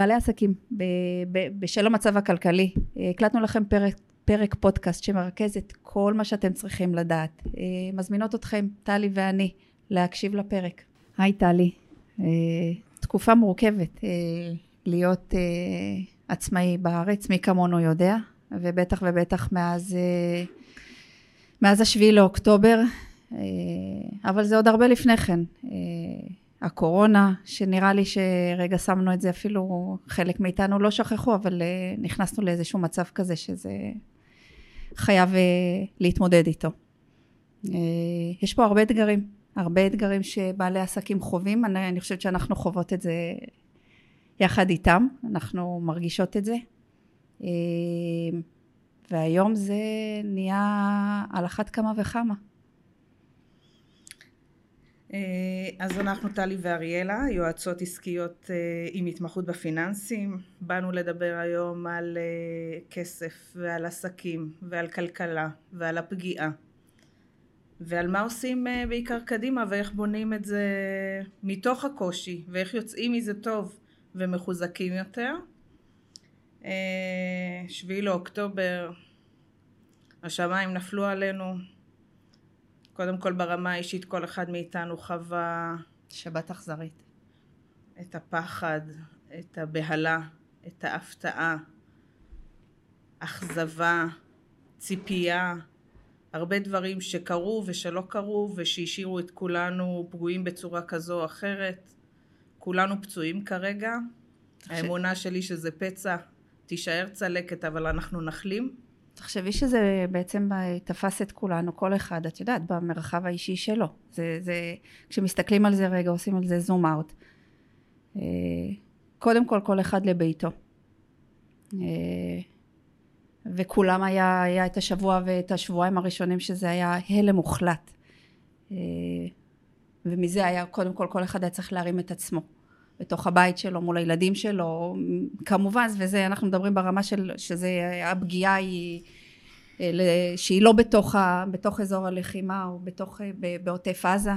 בעלי עסקים, בשל המצב הכלכלי, הקלטנו לכם פרק, פודקאסט שמרכז את כל מה שאתם צריכים לדעת. מזמינות אתכם, טלי ואני, להקשיב לפרק. היי טלי, תקופה מורכבת להיות עצמאי בארץ, מי כמונו יודע, ובטח ובטח מאז, מאז השביעי לאוקטובר, אבל זה עוד הרבה לפני כן. הקורונה, שנראה לי שרגע שמנו את זה אפילו, חלק מאיתנו לא שכחו, אבל נכנסנו לאיזשהו מצב כזה שזה חייב להתמודד איתו. יש פה הרבה אתגרים, הרבה אתגרים שבעלי עסקים חווים, אני, אני חושבת שאנחנו חוות את זה יחד איתם, אנחנו מרגישות את זה. והיום זה נהיה על אחת כמה וכמה. אה, אז אנחנו טלי ואריאלה, יועצות עסקיות אה, עם התמחות בפיננסים. באנו לדבר היום על אה, כסף ועל עסקים ועל כלכלה ועל הפגיעה ועל מה עושים בעיקר קדימה ואיך בונים את זה מתוך הקושי ואיך יוצאים מזה טוב ומחוזקים יותר. שביעי לאוקטובר, השמיים נפלו עלינו, קודם כל ברמה האישית כל אחד מאיתנו חווה שבת אכזרית. את הפחד, את הבהלה, את ההפתעה, אכזבה, ציפייה, הרבה דברים שקרו ושלא קרו ושהשאירו את כולנו פגועים בצורה כזו או אחרת. כולנו פצועים כרגע. האמונה שלי שזה פצע תישאר צלקת אבל אנחנו נחלים. תחשבי שזה בעצם תפס את כולנו, כל אחד, את יודעת, במרחב האישי שלו. זה, זה, כשמסתכלים על זה רגע, עושים על זה זום אאוט. אה, קודם כל, כל אחד לביתו. אה, וכולם היה, היה את השבוע ואת השבועיים הראשונים שזה היה הלם מוחלט. אה, ומזה היה, קודם כל, כל אחד היה צריך להרים את עצמו. בתוך הבית שלו, מול הילדים שלו, כמובן, וזה, אנחנו מדברים ברמה של, שזה, הפגיעה היא, שהיא לא בתוך, ה, בתוך אזור הלחימה או בתוך, אה, בעוטף עזה.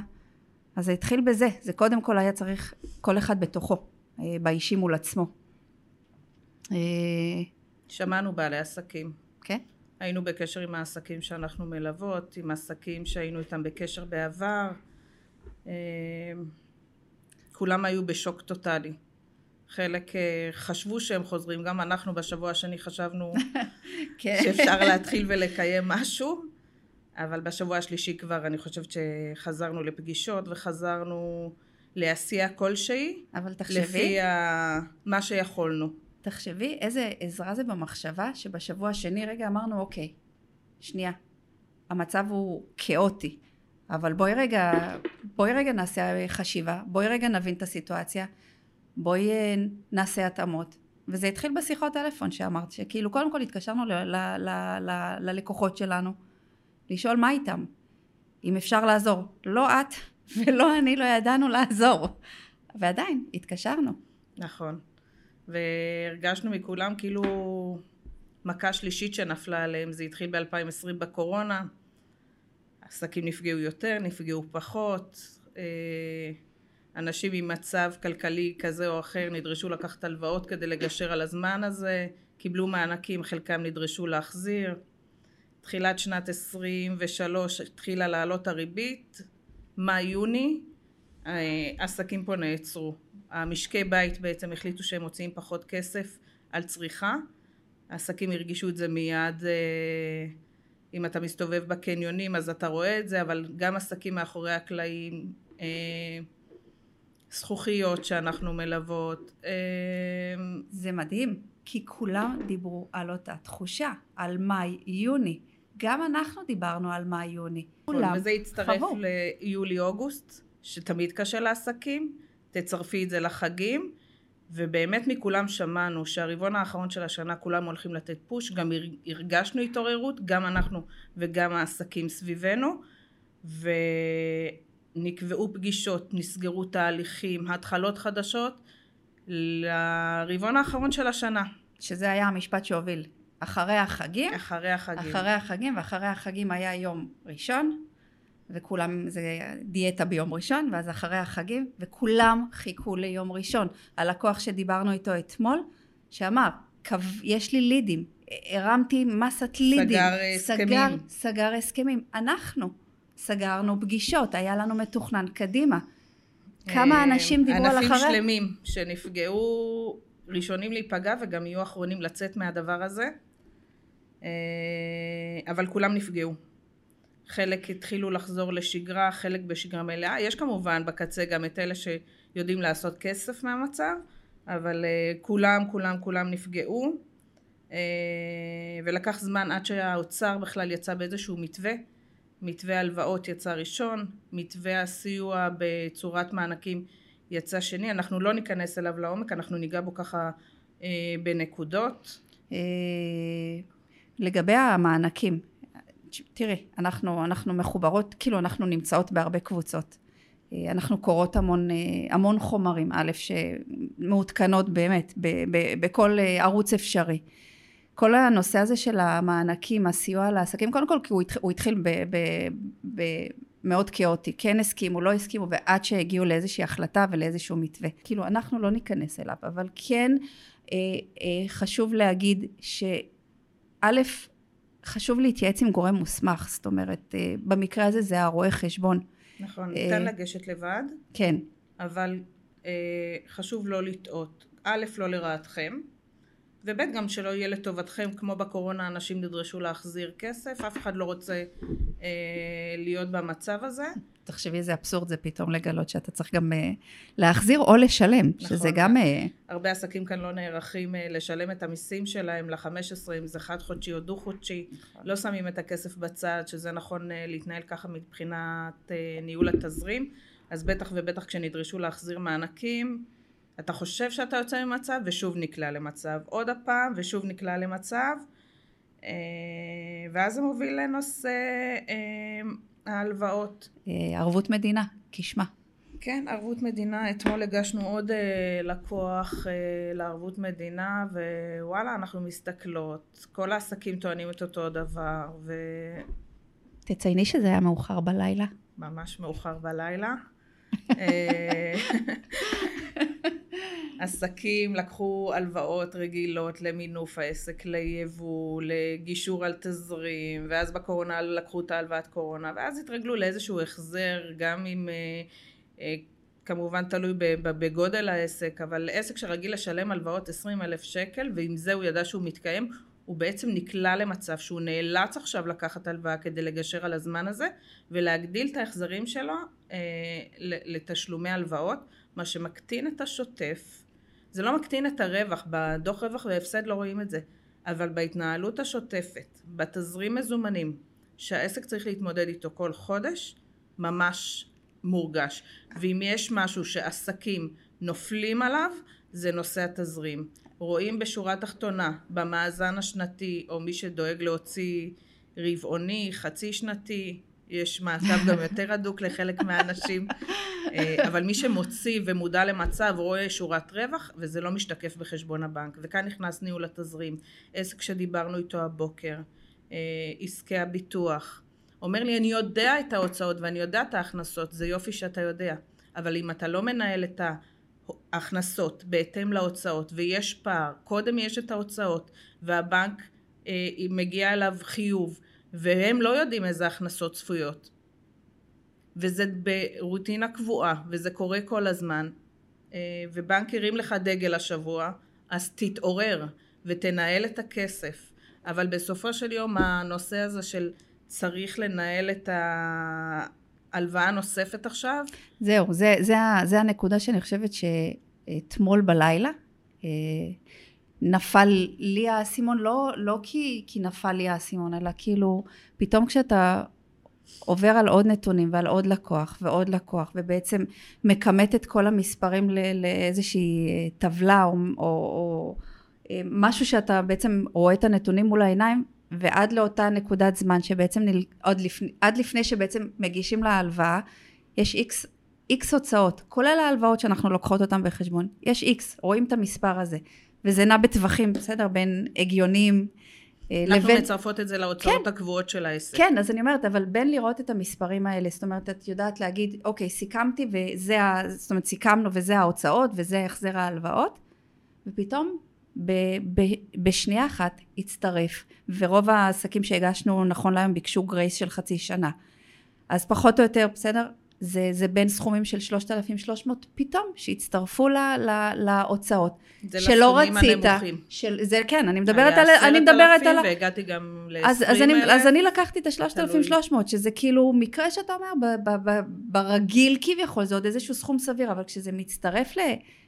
אז זה התחיל בזה, זה קודם כל היה צריך כל אחד בתוכו, אה, באישי מול עצמו. שמענו בעלי עסקים. כן? היינו בקשר עם העסקים שאנחנו מלוות, עם עסקים שהיינו איתם בקשר בעבר. כולם היו בשוק טוטאלי. חלק אה, חשבו שהם חוזרים, גם אנחנו בשבוע השני חשבנו כן. שאפשר להתחיל ולקיים משהו, אבל בשבוע השלישי כבר אני חושבת שחזרנו לפגישות וחזרנו לעשייה כלשהי. אבל תחשבי... לפי ה... מה שיכולנו. תחשבי איזה עזרה זה במחשבה שבשבוע השני רגע אמרנו אוקיי, שנייה, המצב הוא כאוטי. אבל בואי רגע, בואי רגע נעשה חשיבה, בואי רגע נבין את הסיטואציה, בואי אה, נעשה התאמות. וזה התחיל בשיחות טלפון שאמרת, שכאילו קודם כל התקשרנו ללקוחות שלנו, לשאול מה איתם, אם אפשר לעזור. לא את ולא אני לא ידענו לעזור, ועדיין התקשרנו. נכון, והרגשנו מכולם כאילו מכה שלישית שנפלה עליהם, זה התחיל ב-2020 בקורונה, עסקים נפגעו יותר, נפגעו פחות, אה, אנשים עם מצב כלכלי כזה או אחר נדרשו לקחת הלוואות כדי לגשר על הזמן הזה, קיבלו מענקים, חלקם נדרשו להחזיר. תחילת שנת 23 התחילה לעלות הריבית, מאי-יוני אה, עסקים פה נעצרו. המשקי בית בעצם החליטו שהם מוציאים פחות כסף על צריכה, העסקים הרגישו את זה מיד אה, אם אתה מסתובב בקניונים אז אתה רואה את זה, אבל גם עסקים מאחורי הקלעים, אה, זכוכיות שאנחנו מלוות. אה, זה מדהים, כי כולם דיברו על אותה תחושה, על מאי-יוני. גם אנחנו דיברנו על מאי-יוני. נכון, כולם וזה יצטרף ליולי-אוגוסט, שתמיד קשה לעסקים, תצרפי את זה לחגים. ובאמת מכולם שמענו שהרבעון האחרון של השנה כולם הולכים לתת פוש, גם הרגשנו התעוררות, גם אנחנו וגם העסקים סביבנו, ונקבעו פגישות, נסגרו תהליכים, התחלות חדשות לרבעון האחרון של השנה. שזה היה המשפט שהוביל. אחרי החגים. אחרי החגים. אחרי החגים, ואחרי החגים היה יום ראשון, וכולם, זה דיאטה ביום ראשון, ואז אחרי החגים, וכולם חיכו ליום ראשון. הלקוח שדיברנו איתו אתמול, שאמר, יש לי לידים, הרמתי מסת לידים. סגר הסכמים. סגר, סגר הסכמים. אנחנו סגרנו פגישות, היה לנו מתוכנן קדימה. כמה אה, אנשים דיברו על אחרי... ענפים שלמים שנפגעו ראשונים להיפגע וגם יהיו אחרונים לצאת מהדבר הזה. אה, אבל כולם נפגעו. חלק התחילו לחזור לשגרה, חלק בשגרה מלאה. יש כמובן בקצה גם את אלה שיודעים לעשות כסף מהמצב, אבל אה, כולם, כולם, כולם נפגעו. ולקח זמן עד שהאוצר בכלל יצא באיזשהו מתווה. מתווה הלוואות יצא ראשון, מתווה הסיוע בצורת מענקים יצא שני, אנחנו לא ניכנס אליו לעומק, אנחנו ניגע בו ככה אה, בנקודות. אה, לגבי המענקים, תראי, אנחנו, אנחנו מחוברות, כאילו אנחנו נמצאות בהרבה קבוצות. אה, אנחנו קוראות המון, אה, המון חומרים, א', שמעודכנות באמת ב, ב, בכל אה, ערוץ אפשרי. כל הנושא הזה של המענקים, הסיוע לעסקים, קודם כל כי הוא התחיל במאוד כאוטי, כן הסכימו, לא הסכימו, ועד שהגיעו לאיזושהי החלטה ולאיזשהו מתווה. כאילו, אנחנו לא ניכנס אליו, אבל כן אה, אה, חשוב להגיד שא', חשוב להתייעץ עם גורם מוסמך, זאת אומרת, אה, במקרה הזה זה הרואה חשבון. נכון, אה, ניתן לגשת לבד. כן. אבל אה, חשוב לא לטעות. א', לא לרעתכם. וב' גם שלא יהיה לטובתכם כמו בקורונה אנשים נדרשו להחזיר כסף אף אחד לא רוצה אה, להיות במצב הזה. תחשבי איזה אבסורד זה פתאום לגלות שאתה צריך גם אה, להחזיר או לשלם נכון, שזה גם אה... הרבה עסקים כאן לא נערכים אה, לשלם את המיסים שלהם לחמש עשרה אם זה חד חודשי או דו חודשי נכון. לא שמים את הכסף בצד שזה נכון אה, להתנהל ככה מבחינת אה, ניהול התזרים אז בטח ובטח כשנדרשו להחזיר מענקים אתה חושב שאתה יוצא ממצב ושוב נקלע למצב עוד הפעם ושוב נקלע למצב אה, ואז זה מוביל לנושא אה, ההלוואות. אה, ערבות מדינה, כשמה. כן, ערבות מדינה, אתמול הגשנו עוד לקוח לערבות מדינה ווואלה אנחנו מסתכלות, כל העסקים טוענים את אותו דבר ו... תצייני שזה היה מאוחר בלילה. ממש מאוחר בלילה. עסקים לקחו הלוואות רגילות למינוף העסק, ליבוא, לגישור על תזרים, ואז בקורונה לקחו את ההלוואת קורונה, ואז התרגלו לאיזשהו החזר, גם אם אה, אה, כמובן תלוי בגודל העסק, אבל עסק שרגיל לשלם הלוואות 20 אלף שקל, ועם זה הוא ידע שהוא מתקיים, הוא בעצם נקלע למצב שהוא נאלץ עכשיו לקחת הלוואה כדי לגשר על הזמן הזה, ולהגדיל את ההחזרים שלו אה, לתשלומי הלוואות, מה שמקטין את השוטף זה לא מקטין את הרווח, בדוח רווח והפסד לא רואים את זה, אבל בהתנהלות השוטפת, בתזרים מזומנים, שהעסק צריך להתמודד איתו כל חודש, ממש מורגש. ואם יש משהו שעסקים נופלים עליו, זה נושא התזרים. רואים בשורה תחתונה, במאזן השנתי, או מי שדואג להוציא רבעוני, חצי שנתי, יש מעקב גם יותר הדוק לחלק מהאנשים, אה, אבל מי שמוציא ומודע למצב רואה שורת רווח וזה לא משתקף בחשבון הבנק. וכאן נכנס ניהול התזרים, עסק שדיברנו איתו הבוקר, אה, עסקי הביטוח. אומר לי אני יודע את ההוצאות ואני יודע את ההכנסות, זה יופי שאתה יודע, אבל אם אתה לא מנהל את ההכנסות בהתאם להוצאות ויש פער, קודם יש את ההוצאות והבנק אה, מגיע אליו חיוב והם לא יודעים איזה הכנסות צפויות. וזה ברוטינה קבועה, וזה קורה כל הזמן, אה, ובנק הרים לך דגל השבוע, אז תתעורר ותנהל את הכסף. אבל בסופו של יום הנושא הזה של צריך לנהל את ההלוואה הנוספת עכשיו. זהו, זה, זה, זה הנקודה שאני חושבת שאתמול בלילה אה, נפל לי האסימון, לא, לא כי, כי נפל לי האסימון, אלא כאילו פתאום כשאתה עובר על עוד נתונים ועל עוד לקוח ועוד לקוח ובעצם מכמת את כל המספרים לאיזושהי אה, טבלה או, או, או אה, משהו שאתה בעצם רואה את הנתונים מול העיניים ועד לאותה נקודת זמן שבעצם נל... עוד לפני, עד לפני שבעצם מגישים להלוואה יש איקס איקס הוצאות כולל ההלוואות שאנחנו לוקחות אותן בחשבון יש איקס רואים את המספר הזה וזה נע בטווחים, בסדר? בין הגיונים אה, אנחנו לבין... מצרפות את זה להוצאות הקבועות של העסק. כן, אז אני אומרת, אבל בין לראות את המספרים האלה, זאת אומרת, את יודעת להגיד, אוקיי, סיכמתי וזה, ה... זאת אומרת, סיכמנו וזה ההוצאות וזה החזר ההלוואות, ופתאום ב... ב... בשנייה אחת הצטרף, ורוב העסקים שהגשנו נכון להיום ביקשו גרייס של חצי שנה. אז פחות או יותר, בסדר? זה, זה בין סכומים של 3,300 פתאום שהצטרפו ל, ל, להוצאות. זה שלא לסכומים רצית. הנמוכים. של, זה כן, אני מדברת על... היה אני מדברת על... 10,000 ה- והגעתי גם ל-20 אז, אז, אני, אז אני לקחתי את תלוי. ה-3,300, שזה כאילו מקרה שאתה אומר, ב, ב, ב, ברגיל כביכול, זה עוד איזשהו סכום סביר, אבל כשזה מצטרף ל,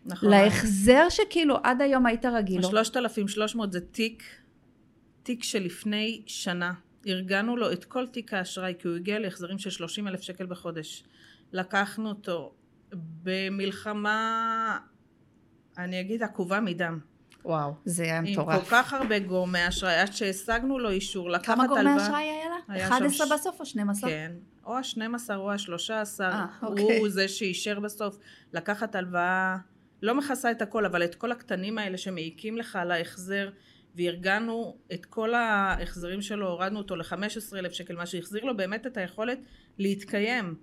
נכון. להחזר שכאילו עד היום היית רגיל לו. ה-3,300 זה תיק, תיק שלפני שנה. ארגנו לו את כל תיק האשראי, כי הוא הגיע להחזרים של 30 אלף שקל בחודש. לקחנו אותו במלחמה, אני אגיד, עקובה מדם. וואו. זה היה עם מטורף. כל כך הרבה גורמי אשראי, עד שהשגנו לו אישור לקחת כמה הלוואה. גורמי אשראי היה לה? היה 11 שם בסוף או 12? כן. או ה-12 או ה-13, אה, אוקיי. הוא זה שאישר בסוף לקחת הלוואה, לא מכסה את הכל, אבל את כל הקטנים האלה שמעיקים לך על ההחזר, וארגנו את כל ההחזרים שלו, הורדנו אותו ל-15,000 שקל, מה שהחזיר לו באמת את היכולת להתקיים.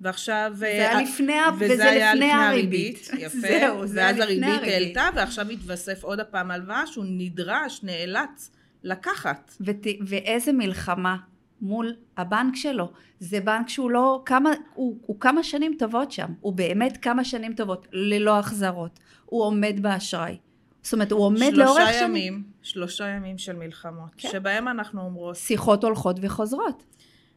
ועכשיו... זה היה אה, לפני ה- וזה וזה היה לפני הריבית. יפה. זהו, זה היה ואז לפני הריבית הריבית. העלתה, ועכשיו התווסף עוד הפעם הלוואה שהוא נדרש, נאלץ לקחת. ות, ואיזה מלחמה מול הבנק שלו. זה בנק שהוא לא, כמה, הוא, הוא כמה שנים טובות שם. הוא באמת כמה שנים טובות, ללא החזרות. הוא עומד באשראי. זאת אומרת, הוא עומד לאורך שלושה שנים. ימים, שלושה ימים של מלחמות, כן. שבהם אנחנו אומרות, שיחות הולכות וחוזרות.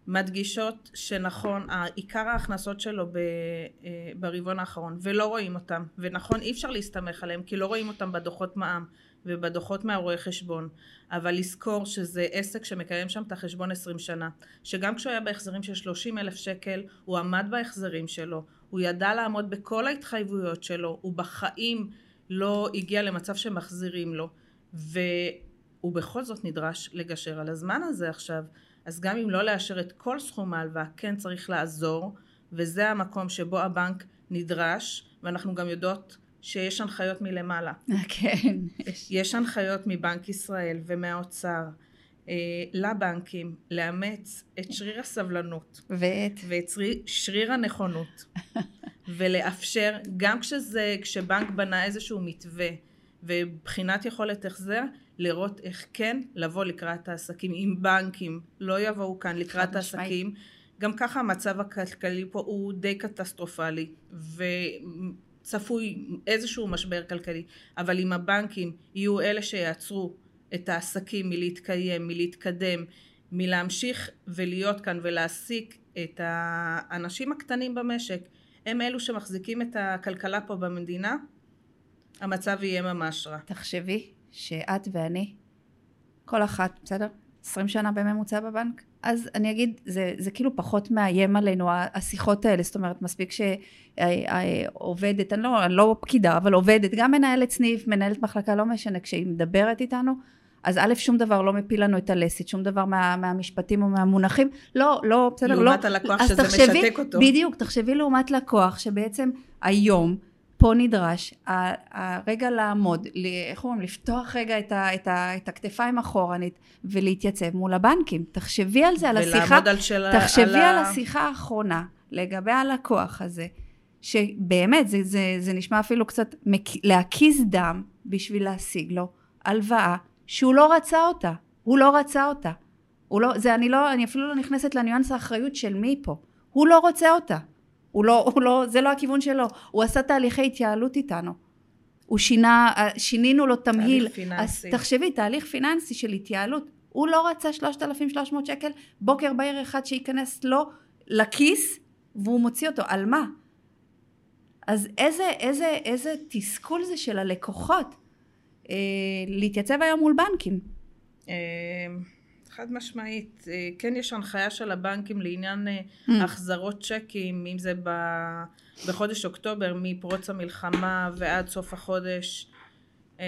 מדגישות שנכון, עיקר ההכנסות שלו ב, אה, ברבעון האחרון, ולא רואים אותם, ונכון, אי אפשר להסתמך עליהם, כי לא רואים אותם בדוחות מע"מ ובדוחות מהרואי חשבון, אבל לזכור שזה עסק שמקיים שם את החשבון 20 שנה, שגם כשהוא היה בהחזרים של 30 אלף שקל, הוא עמד בהחזרים שלו, הוא ידע לעמוד בכל ההתחייבויות שלו, הוא בחיים לא הגיע למצב שמחזירים לו, והוא בכל זאת נדרש לגשר על הזמן הזה עכשיו. אז גם אם לא לאשר את כל סכום ההלוואה, כן צריך לעזור, וזה המקום שבו הבנק נדרש, ואנחנו גם יודעות שיש הנחיות מלמעלה. כן. יש הנחיות מבנק ישראל ומהאוצר אה, לבנקים לאמץ את שריר הסבלנות ואת... ואת שריר, שריר הנכונות ולאפשר גם כשזה כשבנק בנה איזשהו מתווה ובחינת יכולת החזר לראות איך כן לבוא לקראת העסקים אם בנקים לא יבואו כאן לקראת. העסקים. גם ככה המצב הכלכלי פה הוא די קטסטרופלי וצפוי איזשהו משבר כלכלי. אבל אם הבנקים יהיו אלה שיעצרו את העסקים מלהתקיים מלהתקדם מלהמשיך ולהיות כאן ולהעסיק את האנשים הקטנים במשק הם אלו שמחזיקים את הכלכלה פה במדינה המצב יהיה ממש רע תחשבי שאת ואני, כל אחת, בסדר? 20 שנה בממוצע בבנק? אז אני אגיד, זה, זה כאילו פחות מאיים עלינו, השיחות האלה, זאת אומרת, מספיק שעובדת, אני לא, אני לא פקידה, אבל עובדת, גם מנהלת סניף, מנהלת מחלקה, לא משנה, כשהיא מדברת איתנו, אז א', שום דבר לא מפיל לנו את הלסת, שום דבר מה, מהמשפטים או מהמונחים, לא, לא, בסדר, לא. לעומת הלקוח שזה תחשבי, משתק אותו. בדיוק, תחשבי לעומת לקוח, שבעצם היום, פה נדרש הרגע לעמוד, איך אומרים, לפתוח רגע את, ה, את, ה, את הכתפיים אחורנית ולהתייצב מול הבנקים. תחשבי על זה, על השיחה, על של... תחשבי על, ה- השיחה האחרונה לגבי הלקוח הזה, שבאמת זה, זה, זה נשמע אפילו קצת מק- להקיז דם בשביל להשיג לו הלוואה שהוא לא רצה אותה, הוא לא רצה אותה. הוא לא, זה אני לא, אני אפילו לא נכנסת לניואנס האחריות של מי פה. הוא לא רוצה אותה. הוא לא, הוא לא, זה לא הכיוון שלו. הוא עשה תהליכי התייעלות איתנו. הוא שינה, שינינו לו תמהיל. תהליך פיננסי. אז תחשבי, תהליך פיננסי של התייעלות. הוא לא רצה 3,300 שקל, בוקר בהיר אחד שייכנס לו לכיס, והוא מוציא אותו. על מה? אז איזה, איזה, איזה תסכול זה של הלקוחות אה, להתייצב היום מול בנקים. אה, חד משמעית, אה, כן יש הנחיה של הבנקים לעניין אה, Mm. החזרות צ'קים, אם זה ב- בחודש אוקטובר מפרוץ המלחמה ועד סוף החודש, אה,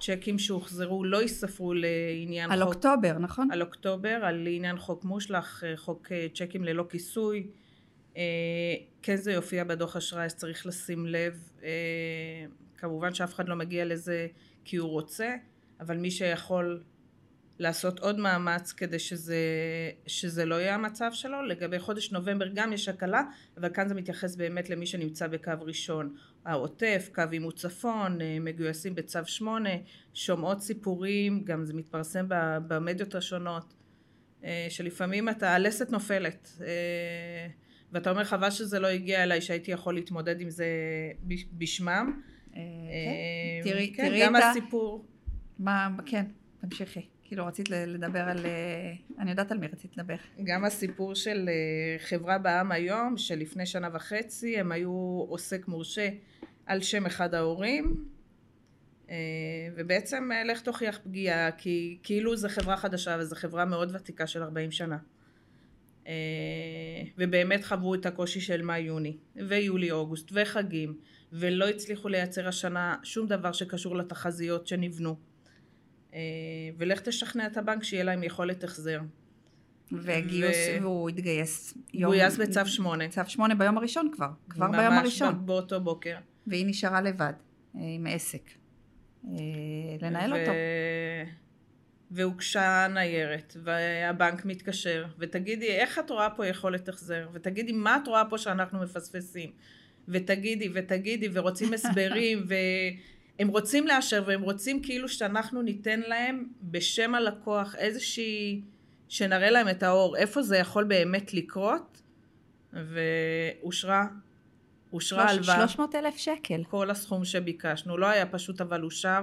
צ'קים שהוחזרו לא ייספרו לעניין על חוק, אוקטובר, נכון? על אוקטובר, על עניין חוק מושלך, חוק צ'קים ללא כיסוי, כן זה יופיע בדוח אשראי אז צריך לשים לב, כמובן שאף אחד לא מגיע לזה כי הוא רוצה, אבל מי שיכול לעשות עוד מאמץ כדי שזה, שזה לא יהיה המצב שלו. לגבי חודש נובמבר גם יש הקלה, אבל כאן זה מתייחס באמת למי שנמצא בקו ראשון. העוטף, קו עימות צפון, אה, מגויסים בצו 8, שומעות סיפורים, גם זה מתפרסם במדיות השונות, אה, שלפעמים אתה, הלסת נופלת. אה, ואתה אומר חבל שזה לא הגיע אליי שהייתי יכול להתמודד עם זה בשמם. כן, תראי, כן, גם הסיפור. מה, כן, תמשיכי. כאילו רצית לדבר על, אה, אני יודעת על מי רצית לדבר. גם הסיפור של אה, חברה בעם היום, שלפני שנה וחצי הם היו עוסק מורשה על שם אחד ההורים, אה, ובעצם לך תוכיח פגיעה, כי כאילו זו חברה חדשה וזו חברה מאוד ותיקה של 40 שנה. ובאמת חוו את הקושי של מאי-יוני, ויולי-אוגוסט, וחגים, ולא הצליחו לייצר השנה שום דבר שקשור לתחזיות שנבנו. אה, ולך תשכנע את הבנק שיהיה להם יכולת החזר. וגיוס, ו... והוא התגייס. הוא גויס בצו שמונה. צו שמונה ביום הראשון כבר, כבר ביום הראשון. ממש באותו בוקר. והיא נשארה לבד, אה, עם עסק. אה, לנהל ו... אותו. והוגשה ניירת, והבנק מתקשר, ותגידי, איך את רואה פה יכולת החזר? ותגידי, מה את רואה פה שאנחנו מפספסים? ותגידי, ותגידי, ורוצים הסברים, ו... הם רוצים לאשר והם רוצים כאילו שאנחנו ניתן להם בשם הלקוח איזושהי, שנראה להם את האור, איפה זה יכול באמת לקרות, ואושרה, אושרה הלוואה. 300 אלף שקל. כל הסכום שביקשנו, לא היה פשוט אבל אושר.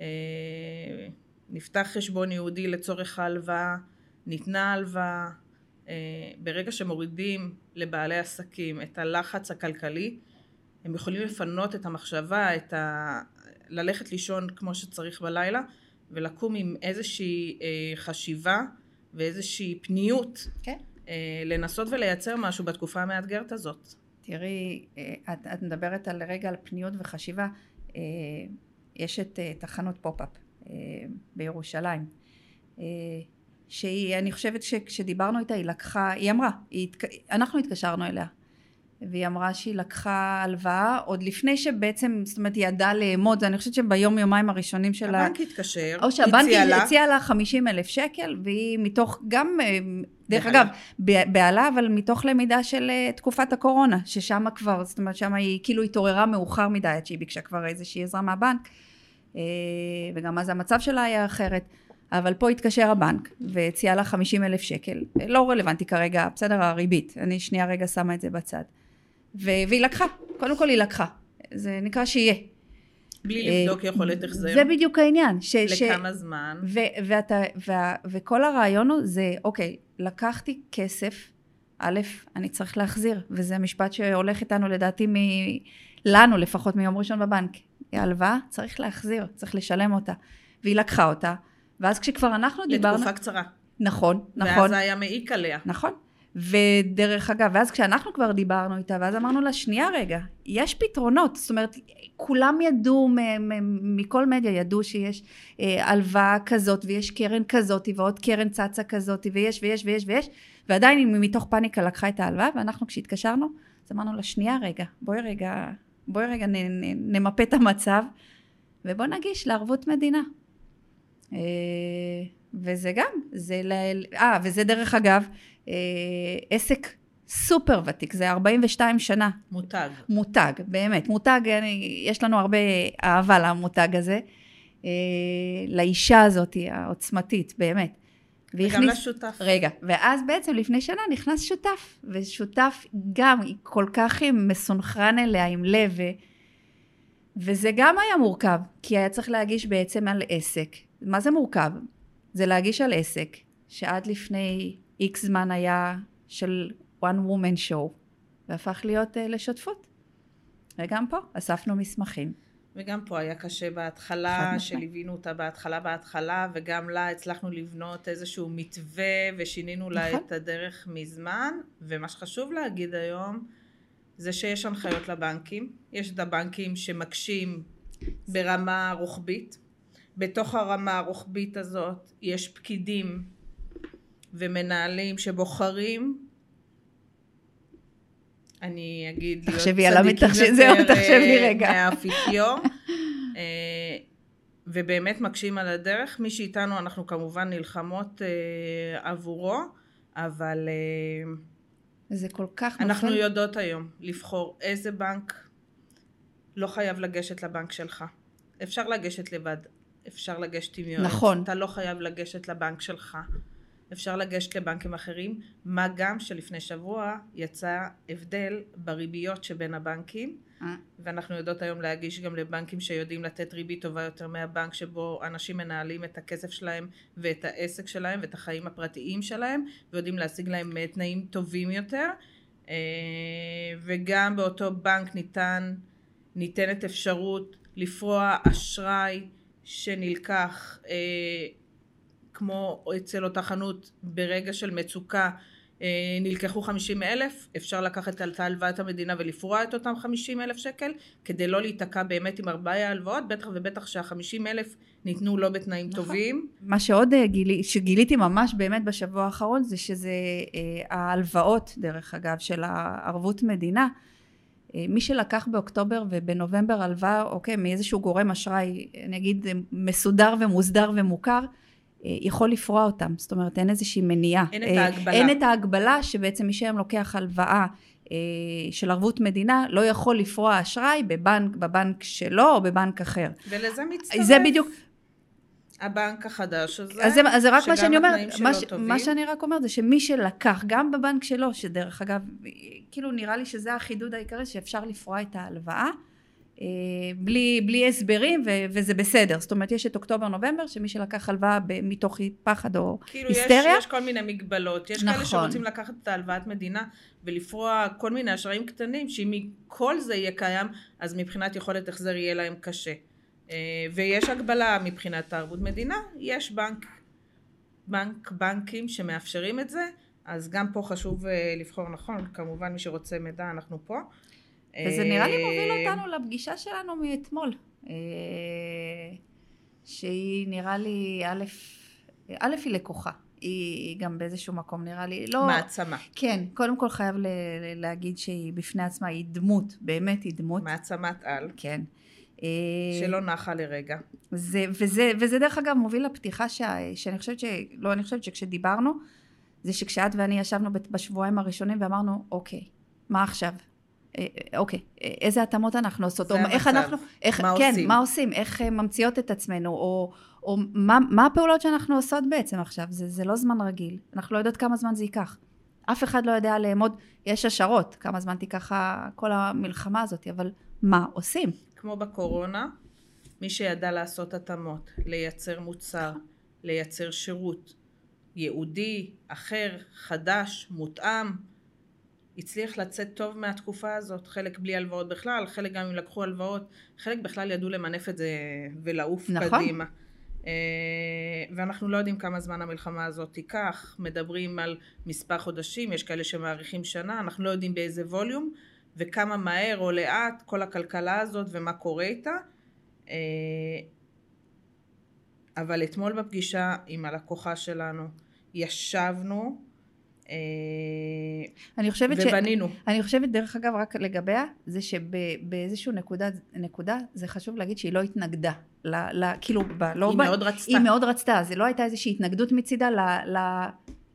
אה, נפתח חשבון ייעודי לצורך ההלוואה, ניתנה הלוואה. אה, ברגע שמורידים לבעלי עסקים את הלחץ הכלכלי, הם יכולים לפנות את המחשבה, את ה... ללכת לישון כמו שצריך בלילה ולקום עם איזושהי אה, חשיבה ואיזושהי פניות כן. אה, לנסות ולייצר משהו בתקופה המאתגרת הזאת. תראי, אה, את, את מדברת על רגע על פניות וחשיבה, אה, יש את אה, תחנות pop-up אה, בירושלים אה, שהיא, אני חושבת שכשדיברנו איתה היא לקחה, היא אמרה, היא, אנחנו התקשרנו אליה והיא אמרה שהיא לקחה הלוואה עוד לפני שבעצם, זאת אומרת היא ידעה לאמוד, אני חושבת שביום יומיים הראשונים שלה... הבנק התקשר, או שהבנק הציע לה 50 אלף שקל, והיא מתוך גם, אה, דרך אגב, בהלה, אבל מתוך למידה של אה, תקופת הקורונה, ששם כבר, זאת אומרת שם היא כאילו התעוררה מאוחר מדי, עד שהיא ביקשה כבר איזושהי עזרה מהבנק, אה, וגם אז המצב שלה היה אחרת. אבל פה התקשר הבנק והציע לה 50 אלף שקל, לא רלוונטי כרגע, בסדר הריבית, אני שנייה רגע שמה את זה בצד. והיא לקחה, קודם כל היא לקחה, זה נקרא שיהיה. בלי לבדוק יכולת החזר. זה בדיוק העניין. ש, לכמה ש, זמן. ו- ואתה, וה- וכל הרעיון הוא זה, אוקיי, לקחתי כסף, א', אני צריך להחזיר, וזה משפט שהולך איתנו לדעתי מ... לנו לפחות מיום ראשון בבנק. הלוואה צריך להחזיר, צריך לשלם אותה. והיא לקחה אותה, ואז כשכבר אנחנו דיברנו... לתקופה קצרה. נכון, נכון. ואז זה היה מעיק עליה. נכון. ודרך אגב, ואז כשאנחנו כבר דיברנו איתה, ואז אמרנו לה, שנייה רגע, יש פתרונות, זאת אומרת, כולם ידעו, מכל מדיה ידעו שיש אה, הלוואה כזאת, ויש קרן כזאת, ועוד קרן צצה כזאת, ויש ויש ויש ויש, ועדיין היא מתוך פאניקה לקחה את ההלוואה, ואנחנו כשהתקשרנו, אז אמרנו לה, שנייה רגע, בואי רגע, בואי רגע נ, נ, נמפה את המצב, ובוא נגיש לערבות מדינה. וזה גם, זה, אה, וזה דרך אגב, אה, עסק סופר ותיק, זה 42 שנה. מותג. מותג, באמת. מותג, אני, יש לנו הרבה אהבה למותג הזה. אה, לאישה הזאת, העוצמתית, באמת. וגם לשותף. רגע, ואז בעצם לפני שנה נכנס שותף, ושותף גם כל כך מסונכרן אליה עם לב, ו... וזה גם היה מורכב, כי היה צריך להגיש בעצם על עסק. מה זה מורכב? זה להגיש על עסק שעד לפני איקס זמן היה של one woman show, והפך להיות uh, לשותפות. וגם פה אספנו מסמכים. וגם פה היה קשה בהתחלה, שליווינו אותה בהתחלה בהתחלה, וגם לה הצלחנו לבנות איזשהו מתווה, ושינינו לה נכון. את הדרך מזמן, ומה שחשוב להגיד היום, זה שיש הנחיות לבנקים, יש את הבנקים שמקשים ברמה רוחבית, בתוך הרמה הרוחבית הזאת יש פקידים ומנהלים שבוחרים אני אגיד להיות צדיקים יותר רגע. מהאפיפיור אה, ובאמת מקשים על הדרך. מי שאיתנו אנחנו כמובן נלחמות אה, עבורו, אבל אה, זה כל כך נופל. אנחנו יודעות היום לבחור איזה בנק לא חייב לגשת לבנק שלך. אפשר לגשת לבד, אפשר לגשת עם יועץ. נכון. אתה לא חייב לגשת לבנק שלך. אפשר לגשת לבנקים אחרים, מה גם שלפני שבוע יצא הבדל בריביות שבין הבנקים, אה. ואנחנו יודעות היום להגיש גם לבנקים שיודעים לתת ריבית טובה יותר מהבנק שבו אנשים מנהלים את הכסף שלהם ואת העסק שלהם ואת החיים הפרטיים שלהם, ויודעים להשיג להם אה, תנאים טובים יותר, אה, וגם באותו בנק ניתן, ניתנת אפשרות לפרוע אשראי שנלקח כמו אצל אותה חנות ברגע של מצוקה אה, נלקחו 50 אלף, אפשר לקחת את הלוואת המדינה ולפרוע את אותם 50 אלף שקל כדי לא להיתקע באמת עם ארבעה הלוואות, בטח ובטח שה-50 אלף ניתנו לא בתנאים נכון. טובים. מה שעוד אה, גילי, שגיליתי ממש באמת בשבוע האחרון זה שזה אה, ההלוואות דרך אגב של הערבות מדינה אה, מי שלקח באוקטובר ובנובמבר הלוואה אוקיי מאיזשהו גורם אשראי נגיד אה, מסודר ומוסדר ומוכר אה, יכול לפרוע אותם, זאת אומרת אין איזושהי מניעה. אין את ההגבלה. אין את ההגבלה שבעצם מי שהיום לוקח הלוואה של ערבות מדינה לא יכול לפרוע אשראי בבנק, בבנק שלו או בבנק אחר. ולזה מצטרף. זה בדיוק. הבנק החדש הזה, אז זה, אז זה רק מה שאני אומרת, מה, ש, טובים. מה שאני רק אומרת זה שמי שלקח גם בבנק שלו, שדרך אגב, כאילו נראה לי שזה החידוד העיקרי שאפשר לפרוע את ההלוואה אה, בלי, בלי הסברים ו, וזה בסדר, זאת אומרת יש את אוקטובר נובמבר שמי שלקח הלוואה מתוך פחד או כאילו היסטריה, יש, יש כל מיני מגבלות, יש כאלה נכון. שרוצים לקחת את ההלוואת מדינה ולפרוע כל מיני אשראים קטנים, שאם כל זה יהיה קיים, אז מבחינת יכולת החזר יהיה להם קשה. אה, ויש הגבלה מבחינת הערבות מדינה, יש בנק, בנק, בנקים שמאפשרים את זה, אז גם פה חשוב אה, לבחור נכון, כמובן מי שרוצה מידע אנחנו פה. וזה נראה לי אה, מוביל אותנו לפגישה שלנו מאתמול, אה, שהיא נראה לי, א', א' היא לקוחה, היא גם באיזשהו מקום נראה לי, לא, מעצמה, כן, קודם כל חייב ל- להגיד שהיא בפני עצמה, היא דמות, באמת היא דמות, מעצמת על, כן. אה, שלא נחה לרגע. זה, וזה, וזה דרך אגב מוביל לפתיחה שה, שאני חושבת ש... לא, אני חושבת שכשדיברנו, זה שכשאת ואני ישבנו בשבועיים הראשונים ואמרנו, אוקיי, מה עכשיו? אה, אה, אוקיי, אה, איזה התאמות אנחנו עושות? זה או איך המצב. אנחנו... איך, מה כן, עושים? מה עושים? איך אה, ממציאות את עצמנו? או, או מה, מה הפעולות שאנחנו עושות בעצם עכשיו? זה, זה לא זמן רגיל. אנחנו לא יודעות כמה זמן זה ייקח. אף אחד לא יודע לאמוד, יש השערות, כמה זמן תיקח כל המלחמה הזאת, אבל מה עושים? כמו בקורונה, מי שידע לעשות התאמות, לייצר מוצר, לייצר שירות ייעודי, אחר, חדש, מותאם, הצליח לצאת טוב מהתקופה הזאת, חלק בלי הלוואות בכלל, חלק גם אם לקחו הלוואות, חלק בכלל ידעו למנף את זה ולעוף נכון. קדימה. אה, ואנחנו לא יודעים כמה זמן המלחמה הזאת תיקח, מדברים על מספר חודשים, יש כאלה שמעריכים שנה, אנחנו לא יודעים באיזה ווליום וכמה מהר או לאט כל הכלכלה הזאת ומה קורה איתה. אה, אבל אתמול בפגישה עם הלקוחה שלנו ישבנו אה, אני חושבת ש... ובנינו. אני חושבת דרך אגב רק לגביה זה שבאיזשהו נקודה, נקודה זה חשוב להגיד שהיא לא התנגדה ל, ל, כאילו ב, לא היא ב, מאוד רצתה. היא מאוד רצתה זה לא הייתה איזושהי התנגדות מצידה ל, ל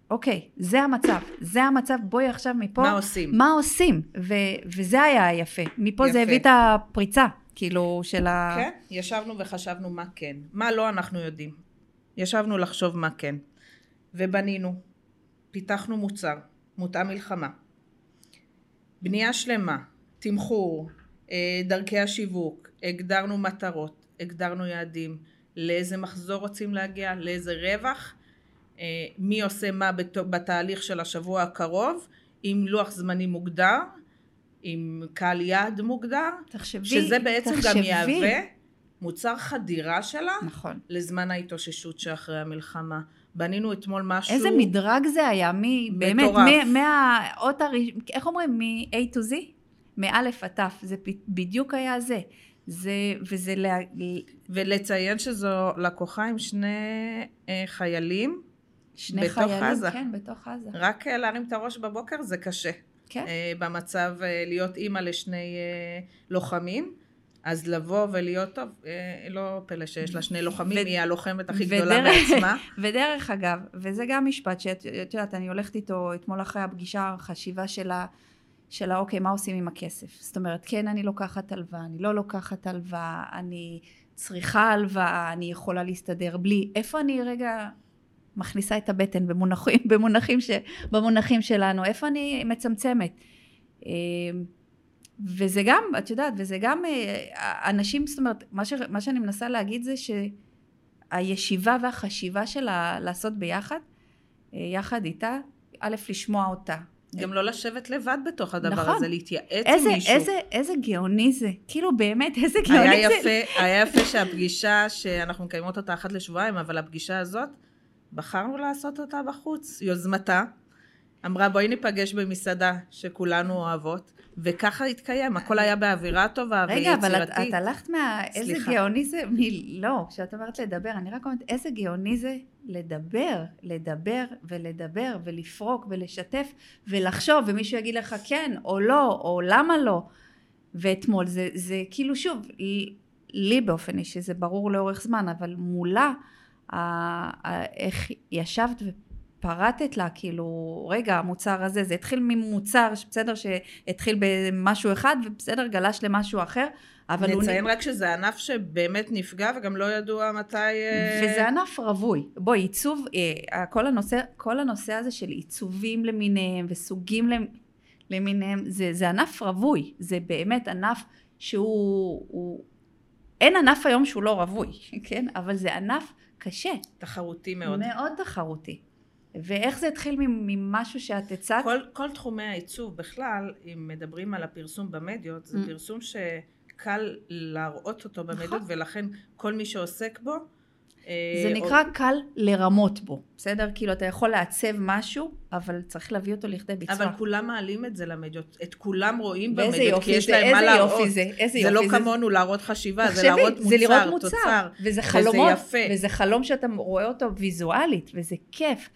אוקיי זה המצב זה המצב בואי עכשיו מפה מה עושים? מה עושים ו, וזה היה היפה מפה זה יפה. הביא את הפריצה כאילו של ה... כן, ישבנו וחשבנו מה כן. מה לא אנחנו יודעים. ישבנו לחשוב מה כן. ובנינו. פיתחנו מוצר, מותאם מלחמה. בנייה שלמה, תמחור, אה, דרכי השיווק, הגדרנו מטרות, הגדרנו יעדים, לאיזה מחזור רוצים להגיע, לאיזה רווח, מי עושה מה בת- בתהליך של השבוע הקרוב, עם לוח זמנים מוגדר, עם קהל יעד מוגדר, תחשבי שזה בעצם גם תחשבי. יהווה מוצר חדירה שלה נכון לזמן ההתאוששות שאחרי המלחמה. בנינו אתמול משהו... איזה מדרג זה היה מ... באמת מהאות הראשון איך אומרים מ-A to Z? מאלף עד תף זה בדיוק היה זה זה וזה לה... ולציין שזו לקוחה עם שני אה, חיילים, שני בתוך חיילים עזה. כן בתוך עזה רק אה, להרים את הראש בבוקר זה קשה. כן אה, במצב אה, להיות אימא לשני לוחמים, אז לבוא ולהיות טוב, לא פלא שיש לה שני לוחמים, ו- היא הלוחמת הכי ודרך- גדולה בעצמה. ודרך אגב, וזה גם משפט שאת את יודעת, אני הולכת איתו אתמול אחרי הפגישה, חשיבה שלה, שלה, אוקיי, מה עושים עם הכסף? זאת אומרת, כן, אני לוקחת הלוואה, אני לא לוקחת הלוואה, אני צריכה הלוואה, אני יכולה להסתדר בלי, איפה אני רגע מכניסה את הבטן במונחים, במונחים, ש, במונחים שלנו, איפה אני מצמצמת? אה, וזה גם, את יודעת, וזה גם אה, אנשים, זאת אומרת, מה, ש, מה שאני מנסה להגיד זה שהישיבה והחשיבה שלה לעשות ביחד, אה, יחד איתה, א', לשמוע אותה. גם לא לשבת לבד בתוך הדבר נכון. הזה, להתייעץ איזה, עם מישהו. איזה, איזה גאוני זה, כאילו באמת, איזה גאוני היה זה. יפה, היה יפה שהפגישה, שאנחנו מקיימות אותה אחת לשבועיים, אבל הפגישה הזאת, בחרנו לעשות אותה בחוץ, יוזמתה. אמרה בואי ניפגש במסעדה שכולנו אוהבות, וככה התקיים, הכל היה באווירה טובה רגע, אבל את, ויצירתית. את הלכת מה... איזה סליחה. גאוני זה... מ, לא, כשאת אומרת לדבר, אני רק אומרת, איזה גאוני זה לדבר, לדבר ולדבר ולפרוק ולשתף ולחשוב, ומישהו יגיד לך כן או לא, או למה לא. ואתמול זה, זה כאילו שוב, לי- באופן אישי זה ברור לאורך זמן, אבל מולה, איך ישבת ופרטת לה, כאילו, רגע, המוצר הזה, זה התחיל ממוצר, בסדר, שהתחיל במשהו אחד, ובסדר, גלש למשהו אחר, אבל הוא... נציין רק שזה ענף שבאמת נפגע וגם לא ידוע מתי... אה, וזה ענף רווי. בואי, עיצוב, אה, כל הנושא, כל הנושא הזה של עיצובים למיניהם וסוגים למ- למיניהם, זה, זה ענף רווי. זה באמת ענף שהוא... הוא, אין ענף היום שהוא לא רווי, כן? אבל זה ענף קשה. תחרותי מאוד. מאוד תחרותי. ואיך זה התחיל ממשהו שאת הצעת? כל, כל תחומי העיצוב בכלל, אם מדברים על הפרסום במדיות, זה Mm. פרסום שקל להראות אותו במדיות, נכון. ולכן כל מי שעוסק בו... זה אה, נקרא קל לרמות בו, בסדר? כאילו אתה יכול לעצב משהו, אבל צריך להביא אותו לכדי ביצוע. אבל כולם מעלים את זה למדיות, את כולם רואים במדיות, יופי כי יש זה, להם מה איזה להראות. יופי זה, איזה זה יופי לא זה. כמונו להראות חשיבה, זה להראות זה לראות מוצר, מוצר, תוצר. וזה וזה חלומות, יפה. וזה חלום שאתה רואה אותו ויזואלית, וזה כיף.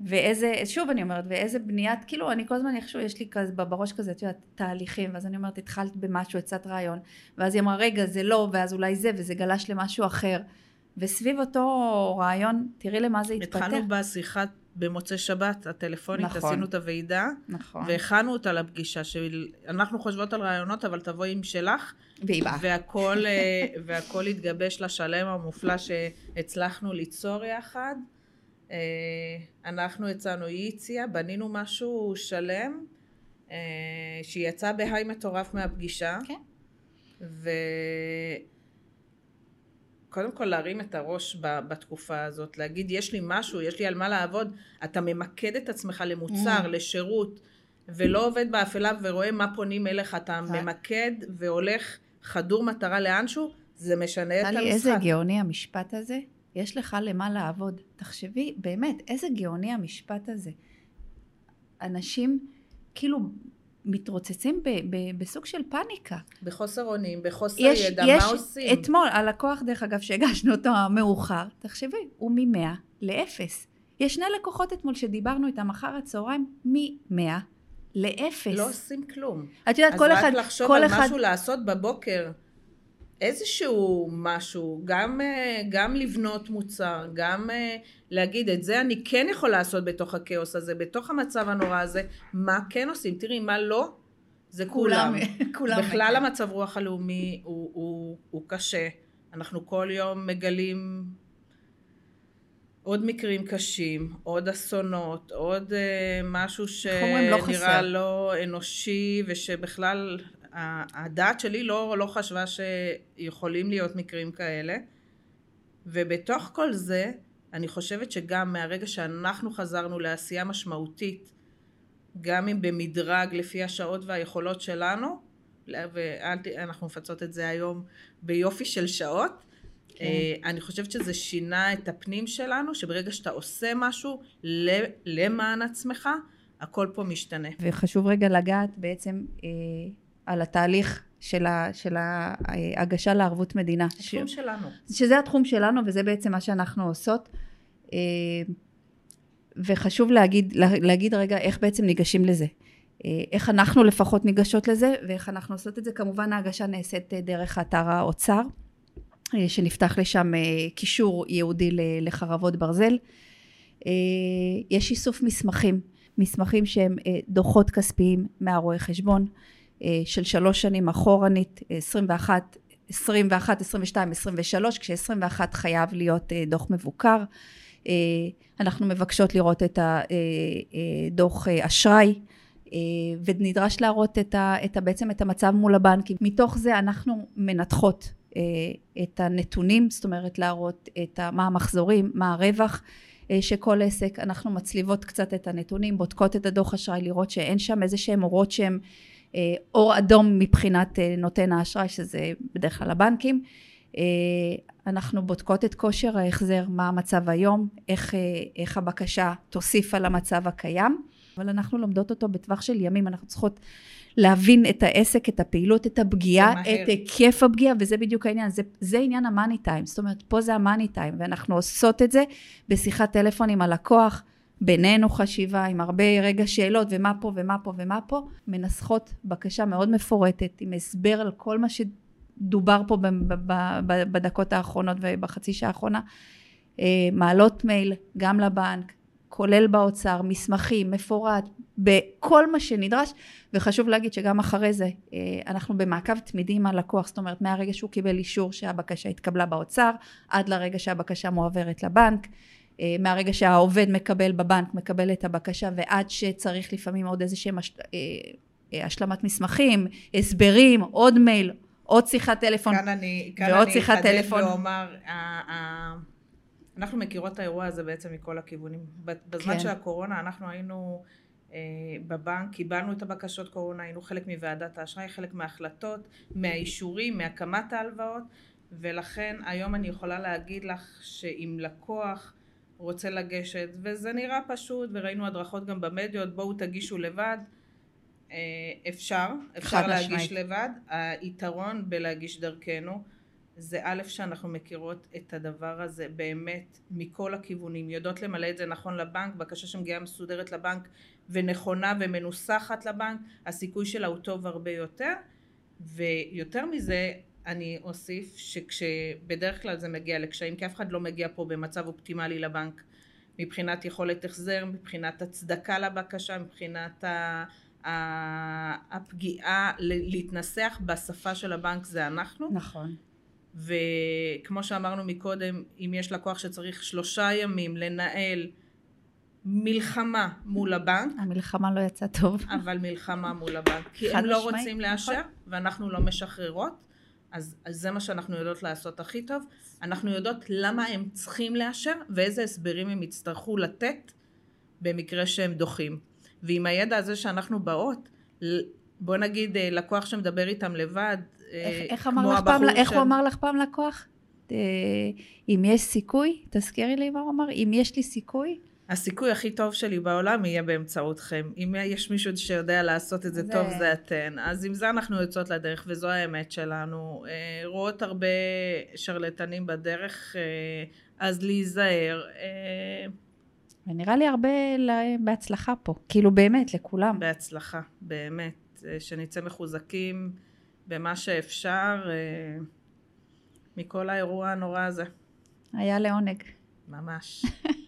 ואיזה, שוב אני אומרת, ואיזה בניית, כאילו אני כל הזמן איכשהו, יש לי כזה בראש כזה, את יודעת, תהליכים, ואז אני אומרת, התחלת במשהו, הצעת רעיון, ואז היא אמרה, רגע, זה לא, ואז אולי זה, וזה גלש למשהו אחר. וסביב אותו רעיון, תראי למה זה התפתח. התחלנו בשיחה במוצאי שבת, הטלפונית, נכון. עשינו את הוועידה, נכון. והכנו אותה לפגישה, שאנחנו חושבות על רעיונות, אבל תבואי עם שלך, והיא באה. והכל, אה, והכל התגבש לשלם המופלא שהצלחנו ליצור יחד. אה, אנחנו הצענו, היא הציעה, בנינו משהו שלם, אה, שיצא בהיי מטורף מהפגישה. כן. וקודם כל להרים את הראש בתקופה הזאת, להגיד יש לי משהו, יש לי על מה לעבוד, אתה ממקד את עצמך למוצר, Mm. לשירות, ולא עובד באפלה ורואה מה פונים אליך, אתה נכון. ממקד והולך חדור מטרה לאנשהו, זה משנה את טלי, המשחק. איזה גאוני המשפט הזה. יש לך למה לעבוד. תחשבי, באמת, איזה גאוני המשפט הזה. אנשים כאילו מתרוצצים ב, ב, בסוג של פאניקה. בחוסר אונים, בחוסר יש, ידע, יש, מה עושים? אתמול, הלקוח דרך אגב שהגשנו אותו מאוחר, תחשבי, הוא מ-100 ל-0. יש שני לקוחות אתמול שדיברנו איתם אחר הצהריים, מ-100 ל-0. לא עושים כלום. את יודעת, אז כל רק אחד, לחשוב כל על אחד, משהו לעשות בבוקר, איזשהו משהו, גם, אה, גם לבנות מוצר, גם אה, להגיד את זה אני כן יכול לעשות בתוך הכאוס הזה, בתוך המצב הנורא הזה, מה כן עושים? תראי, מה לא? זה כולם. כולם. בכלל המצב רוח הלאומי הוא, הוא, הוא קשה. אנחנו כל יום מגלים עוד מקרים קשים, עוד אסונות, עוד uh, משהו? לא שנראה חסר. לא אנושי ושבכלל הדעת שלי לא, לא חשבה שיכולים להיות מקרים כאלה. ובתוך כל זה, אני חושבת שגם מהרגע שאנחנו חזרנו לעשייה משמעותית, גם אם במדרג לפי השעות והיכולות שלנו, ואנחנו מפצות את זה היום ביופי של שעות, כן. אה, אני חושבת שזה שינה את הפנים שלנו, שברגע שאתה עושה משהו למען עצמך, הכל פה משתנה. וחשוב רגע לגעת בעצם אה, על התהליך של, ה, של ההגשה לערבות מדינה. ש, התחום שלנו. שזה התחום שלנו וזה בעצם מה שאנחנו עושות. אה, וחשוב להגיד, לה- להגיד רגע איך בעצם ניגשים לזה. איך אנחנו לפחות ניגשות לזה ואיך אנחנו עושות את זה. כמובן ההגשה נעשית דרך אתר האוצר, שנפתח לשם קישור ייעודי לחרבות ברזל. יש איסוף מסמכים, מסמכים שהם דוחות כספיים מהרואה חשבון של שלוש שנים אחורנית, 21 21, 22, 23, כש-21 חייב להיות אה, דוח מבוקר. אה, אנחנו מבקשות לראות את הדוח אה, אשראי, ונדרש להראות את ה, את ה, בעצם את המצב מול הבנקים. מתוך זה אנחנו מנתחות את הנתונים, זאת אומרת להראות את ה, מה המחזורים, מה הרווח של כל עסק, אנחנו מצליבות קצת את הנתונים, בודקות את הדוח אשראי, לראות שאין שם איזה שהם אורות שהם אה, אור אדום מבחינת אה, נותן האשראי שזה בדרך כלל הבנקים. אה, אנחנו בודקות את כושר ההחזר מה המצב היום איך, איך הבקשה תוסיף על המצב הקיים. אבל אנחנו לומדות אותו בטווח של ימים. אנחנו צריכות להבין את העסק, את הפעילות, את הפגיעה, את היקף הפגיעה, וזה בדיוק העניין, זה, זה עניין המאני טיים, זאת אומרת, פה זה המאני טיים, ואנחנו עושות את זה בשיחת טלפון עם הלקוח, בינינו חשיבה עם הרבה רגע שאלות ומה פה ומה פה ומה פה, מנסחות בקשה מאוד מפורטת עם הסבר על כל מה שדובר פה בדקות האחרונות ובחצי שעה האחרונה, אה, מעלות מייל גם לבנק, כולל באוצר, מסמכים, מפורט, בכל מה שנדרש, וחשוב להגיד שגם אחרי זה אה, אנחנו במעקב תמידי עם הלקוח, זאת אומרת מהרגע שהוא קיבל אישור שהבקשה התקבלה באוצר, עד לרגע שהבקשה מועברת לבנק, מהרגע שהעובד מקבל בבנק, מקבל את הבקשה ועד שצריך לפעמים עוד איזה שהם הש... אה, אה, השלמת מסמכים, הסברים, עוד מייל, עוד שיחת טלפון כאן אני, כאן ועוד שיחת טלפון. ואומר, אנחנו מכירות את האירוע הזה בעצם מכל הכיוונים. בזמן כן. של הקורונה אנחנו היינו בבנק, קיבלנו את הבקשות קורונה, היינו חלק מוועדת האשראי, חלק מההחלטות, מהאישורים, מהקמת ההלוואות, ולכן היום אני יכולה להגיד לך שאם לקוח רוצה לגשת, וזה נראה פשוט, וראינו הדרכות גם במדיות, בואו תגישו לבד, אה, אפשר, אפשר להגיש משמעית. לבד, היתרון בלהגיש דרכנו זה א' שאנחנו מכירות את הדבר הזה באמת מכל הכיוונים, יודעות למלא את זה נכון לבנק, בקשה שמגיעה מסודרת לבנק ונכונה ומנוסחת לבנק, הסיכוי שלה הוא טוב הרבה יותר, ויותר מזה אני אוסיף שכשבדרך כלל זה מגיע לקשיים, כי אף אחד לא מגיע פה במצב אופטימלי לבנק מבחינת יכולת החזר, מבחינת הצדקה לבקשה, מבחינת הפגיעה להתנסח בשפה של הבנק זה אנחנו. נכון. וכמו שאמרנו מקודם, אם יש לקוח שצריך שלושה ימים לנהל מלחמה מול הבנק. המלחמה לא יצאה טוב. אבל מלחמה מול הבנק. כי הם לא רוצים לאשר, נכון. ואנחנו לא משחררות. אז, אז זה מה שאנחנו יודעות לעשות הכי טוב. אנחנו יודעות למה הם צריכים לאשר ואיזה הסברים הם יצטרכו לתת במקרה שהם דוחים. ועם הידע הזה שאנחנו באות, בוא נגיד אה, לקוח שמדבר איתם לבד, אה, איך, איך כמו הבחור פעם. איך הוא אמר לך פעם לקוח? אה, אם יש סיכוי, תזכירי לי מה הוא אמר, אם יש לי סיכוי, הסיכוי הכי טוב שלי בעולם יהיה באמצעותכם. אם יש מישהו שיודע לעשות את זה, זה... טוב, זה אתן. אז עם זה אנחנו יוצאות לדרך, וזו האמת שלנו. אה, רואות הרבה שרלטנים בדרך, אה, אז להיזהר. אה, ונראה לי הרבה בהצלחה פה. כאילו באמת, לכולם. בהצלחה, באמת. שנצא מחוזקים במה שאפשר מכל האירוע הנורא הזה. היה לעונג. ממש.